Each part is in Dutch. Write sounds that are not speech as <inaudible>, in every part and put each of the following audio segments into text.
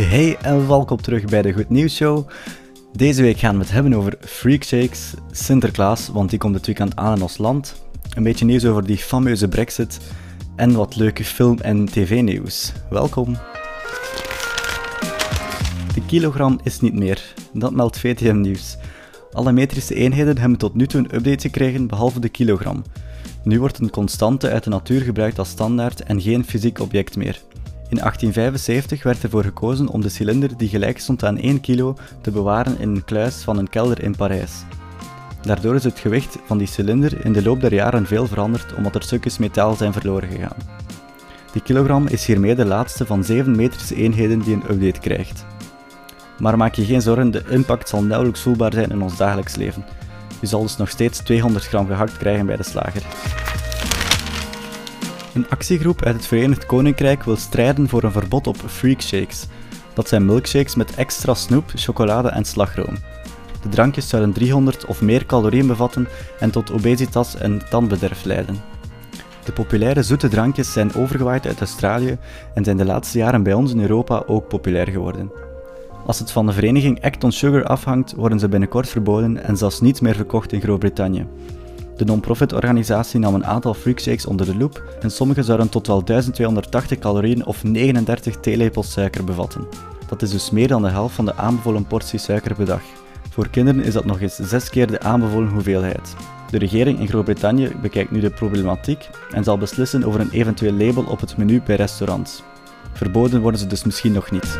Hey en welkom terug bij de Goed Nieuws Show. Deze week gaan we het hebben over freakshakes, Sinterklaas, want die komt dit weekend aan in ons land. Een beetje nieuws over die fameuze brexit en wat leuke film- en tv-nieuws. Welkom. De kilogram is niet meer, dat meldt VTM Nieuws. Alle metrische eenheden hebben tot nu toe een update gekregen, behalve de kilogram. Nu wordt een constante uit de natuur gebruikt als standaard en geen fysiek object meer. In 1875 werd ervoor gekozen om de cilinder die gelijk stond aan 1 kilo te bewaren in een kluis van een kelder in Parijs. Daardoor is het gewicht van die cilinder in de loop der jaren veel veranderd omdat er stukjes metaal zijn verloren gegaan. Die kilogram is hiermee de laatste van 7 metrische eenheden die een update krijgt. Maar maak je geen zorgen, de impact zal nauwelijks voelbaar zijn in ons dagelijks leven. Je zal dus nog steeds 200 gram gehakt krijgen bij de slager. Een actiegroep uit het Verenigd Koninkrijk wil strijden voor een verbod op freakshakes. Dat zijn milkshakes met extra snoep, chocolade en slagroom. De drankjes zouden 300 of meer calorieën bevatten en tot obesitas en tandbederf leiden. De populaire zoete drankjes zijn overgewaaid uit Australië en zijn de laatste jaren bij ons in Europa ook populair geworden. Als het van de vereniging Act on Sugar afhangt, worden ze binnenkort verboden en zelfs niet meer verkocht in Groot-Brittannië. De non-profit organisatie nam een aantal freakshakes onder de loep en sommige zouden tot wel 1280 calorieën of 39 theelepels suiker bevatten. Dat is dus meer dan de helft van de aanbevolen portie suiker per dag. Voor kinderen is dat nog eens zes keer de aanbevolen hoeveelheid. De regering in Groot-Brittannië bekijkt nu de problematiek en zal beslissen over een eventueel label op het menu bij restaurants. Verboden worden ze dus misschien nog niet.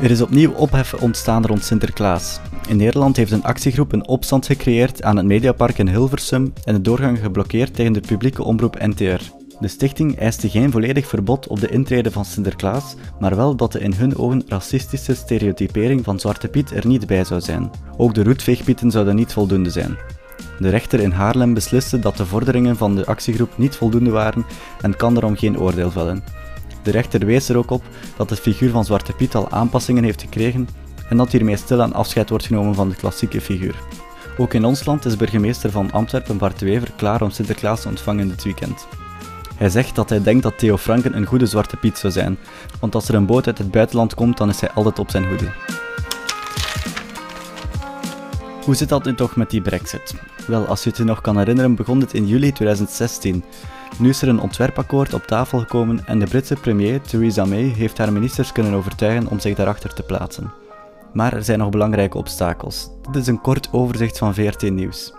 Er is opnieuw ophef ontstaan rond Sinterklaas. In Nederland heeft een actiegroep een opstand gecreëerd aan het Mediapark in Hilversum en de doorgang geblokkeerd tegen de publieke omroep NTR. De stichting eiste geen volledig verbod op de intrede van Sinterklaas, maar wel dat de in hun ogen racistische stereotypering van Zwarte Piet er niet bij zou zijn. Ook de roetveegpieten zouden niet voldoende zijn. De rechter in Haarlem besliste dat de vorderingen van de actiegroep niet voldoende waren en kan daarom geen oordeel vellen. De rechter wees er ook op dat de figuur van Zwarte Piet al aanpassingen heeft gekregen en dat hiermee stilaan afscheid wordt genomen van de klassieke figuur. Ook in ons land is burgemeester van Antwerpen Bart Wever klaar om Sinterklaas te ontvangen dit weekend. Hij zegt dat hij denkt dat Theo Franken een goede Zwarte Piet zou zijn, want als er een boot uit het buitenland komt, dan is hij altijd op zijn hoede. Hoe zit dat nu toch met die brexit? Wel, als je het je nog kan herinneren, begon dit in juli 2016. Nu is er een ontwerpakkoord op tafel gekomen en de Britse premier Theresa May heeft haar ministers kunnen overtuigen om zich daarachter te plaatsen. Maar er zijn nog belangrijke obstakels. Dit is een kort overzicht van VRT Nieuws.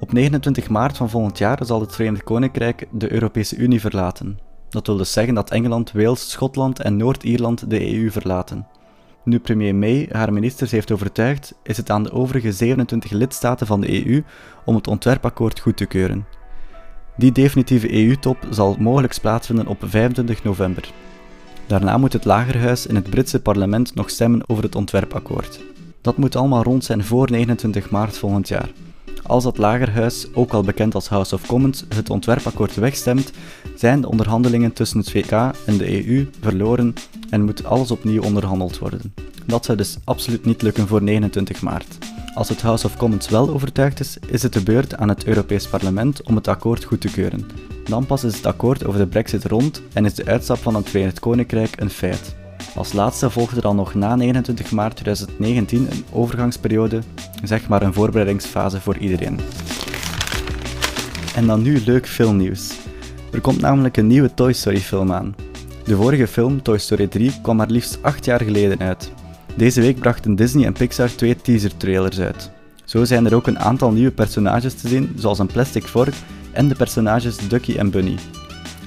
Op 29 maart van volgend jaar zal het Verenigd Koninkrijk de Europese Unie verlaten. Dat wil dus zeggen dat Engeland, Wales, Schotland en Noord-Ierland de EU verlaten. Nu premier May haar ministers heeft overtuigd, is het aan de overige 27 lidstaten van de EU om het ontwerpakkoord goed te keuren. Die definitieve EU-top zal mogelijk plaatsvinden op 25 november. Daarna moet het Lagerhuis in het Britse parlement nog stemmen over het ontwerpakkoord. Dat moet allemaal rond zijn voor 29 maart volgend jaar. Als dat Lagerhuis, ook al bekend als House of Commons, het ontwerpakkoord wegstemt, zijn de onderhandelingen tussen het VK en de EU verloren en moet alles opnieuw onderhandeld worden. Dat zou dus absoluut niet lukken voor 29 maart. Als het House of Commons wel overtuigd is, is het de beurt aan het Europees Parlement om het akkoord goed te keuren. Dan pas is het akkoord over de Brexit rond en is de uitstap van het Verenigd Koninkrijk een feit. Als laatste volgde dan nog na 29 maart 2019 een overgangsperiode, zeg maar een voorbereidingsfase voor iedereen. En dan nu leuk filmnieuws. Er komt namelijk een nieuwe Toy Story film aan. De vorige film, Toy Story 3, kwam maar liefst 8 jaar geleden uit. Deze week brachten Disney en Pixar twee teaser trailers uit. Zo zijn er ook een aantal nieuwe personages te zien, zoals een plastic vork en de personages Ducky en Bunny.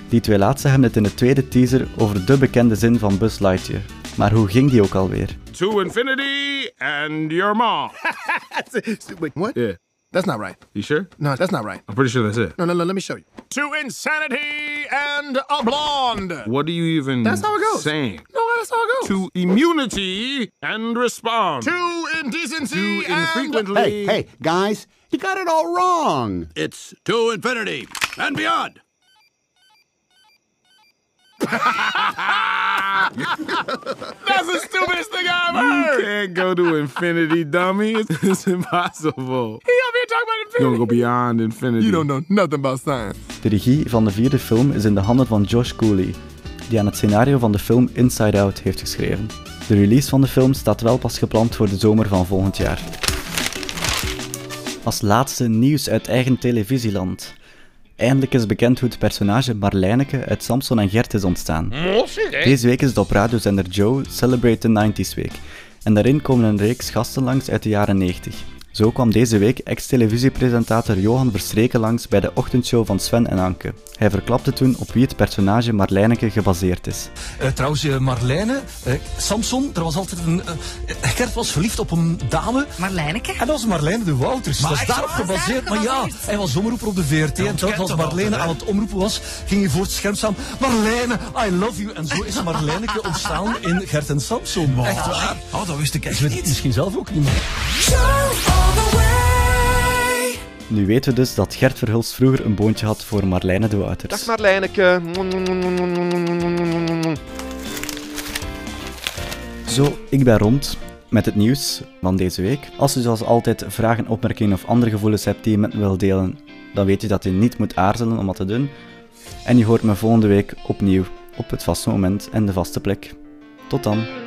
Die twee laatste hebben het in de tweede teaser over de bekende zin van Buzz Lightyear. Maar hoe ging die ook alweer? To infinity and your mom. <laughs> Wait, what? Yeah. That's not right. You sure? No, that's not right. I'm pretty sure that's it. No, no, no, let me show you. To insanity and a blonde. What are you even That's how it goes. saying? No, that's how it goes. To immunity and respond. To indecency To and... infrequently. Hey, hey, guys, you got it all wrong. It's to infinity and beyond. <laughs> That's the stupidest thing I ever heard. You can't go to infinity, dummy. It's, it's impossible. He over here talking about infinity. You're gonna go beyond infinity. You don't know nothing about science. De regie van de vierde film is in de handen van Josh Cooley. Die aan het scenario van de film Inside Out heeft geschreven. De release van de film staat wel pas gepland voor de zomer van volgend jaar. Als laatste nieuws uit eigen televisieland. Eindelijk is bekend hoe het personage Marlijneke uit Samson en Gert is ontstaan. Deze week is het op radiozender Joe Celebrate the 90s Week. En daarin komen een reeks gasten langs uit de jaren 90. Zo kwam deze week ex-televisiepresentator Johan Verstreken langs bij de ochtendshow van Sven en Anke. Hij verklapte toen op wie het personage Marlijneke gebaseerd is. Uh, trouwens, uh, Marlijne, uh, Samson, er was altijd een... Gert was verliefd op een dame. Marlijneke? En dat was Marlijne de Wouters. Maar dat is daarop gebaseerd. Maar ja, hij was omroeper op de VRT. en toen als Marlijne aan het omroepen was, ging hij voor het scherm staan. Marlijne, I love you. En zo is Marlijneke ontstaan in Gert en Samson. Wow. <laughs> Echt waar. Oh, dat wist ik echt niet. misschien zelf ook niet meer. Nu weten we dus dat Gert Verhulst vroeger een boontje had voor Marlijne de Wouters. Dag Marlijneke. Zo, ik ben rond met het nieuws van deze week. Als u zoals altijd vragen, opmerkingen of andere gevoelens hebt die je met me wilt delen, dan weet u dat u niet moet aarzelen om dat te doen. En je hoort me volgende week opnieuw op het vaste moment en de vaste plek. Tot dan.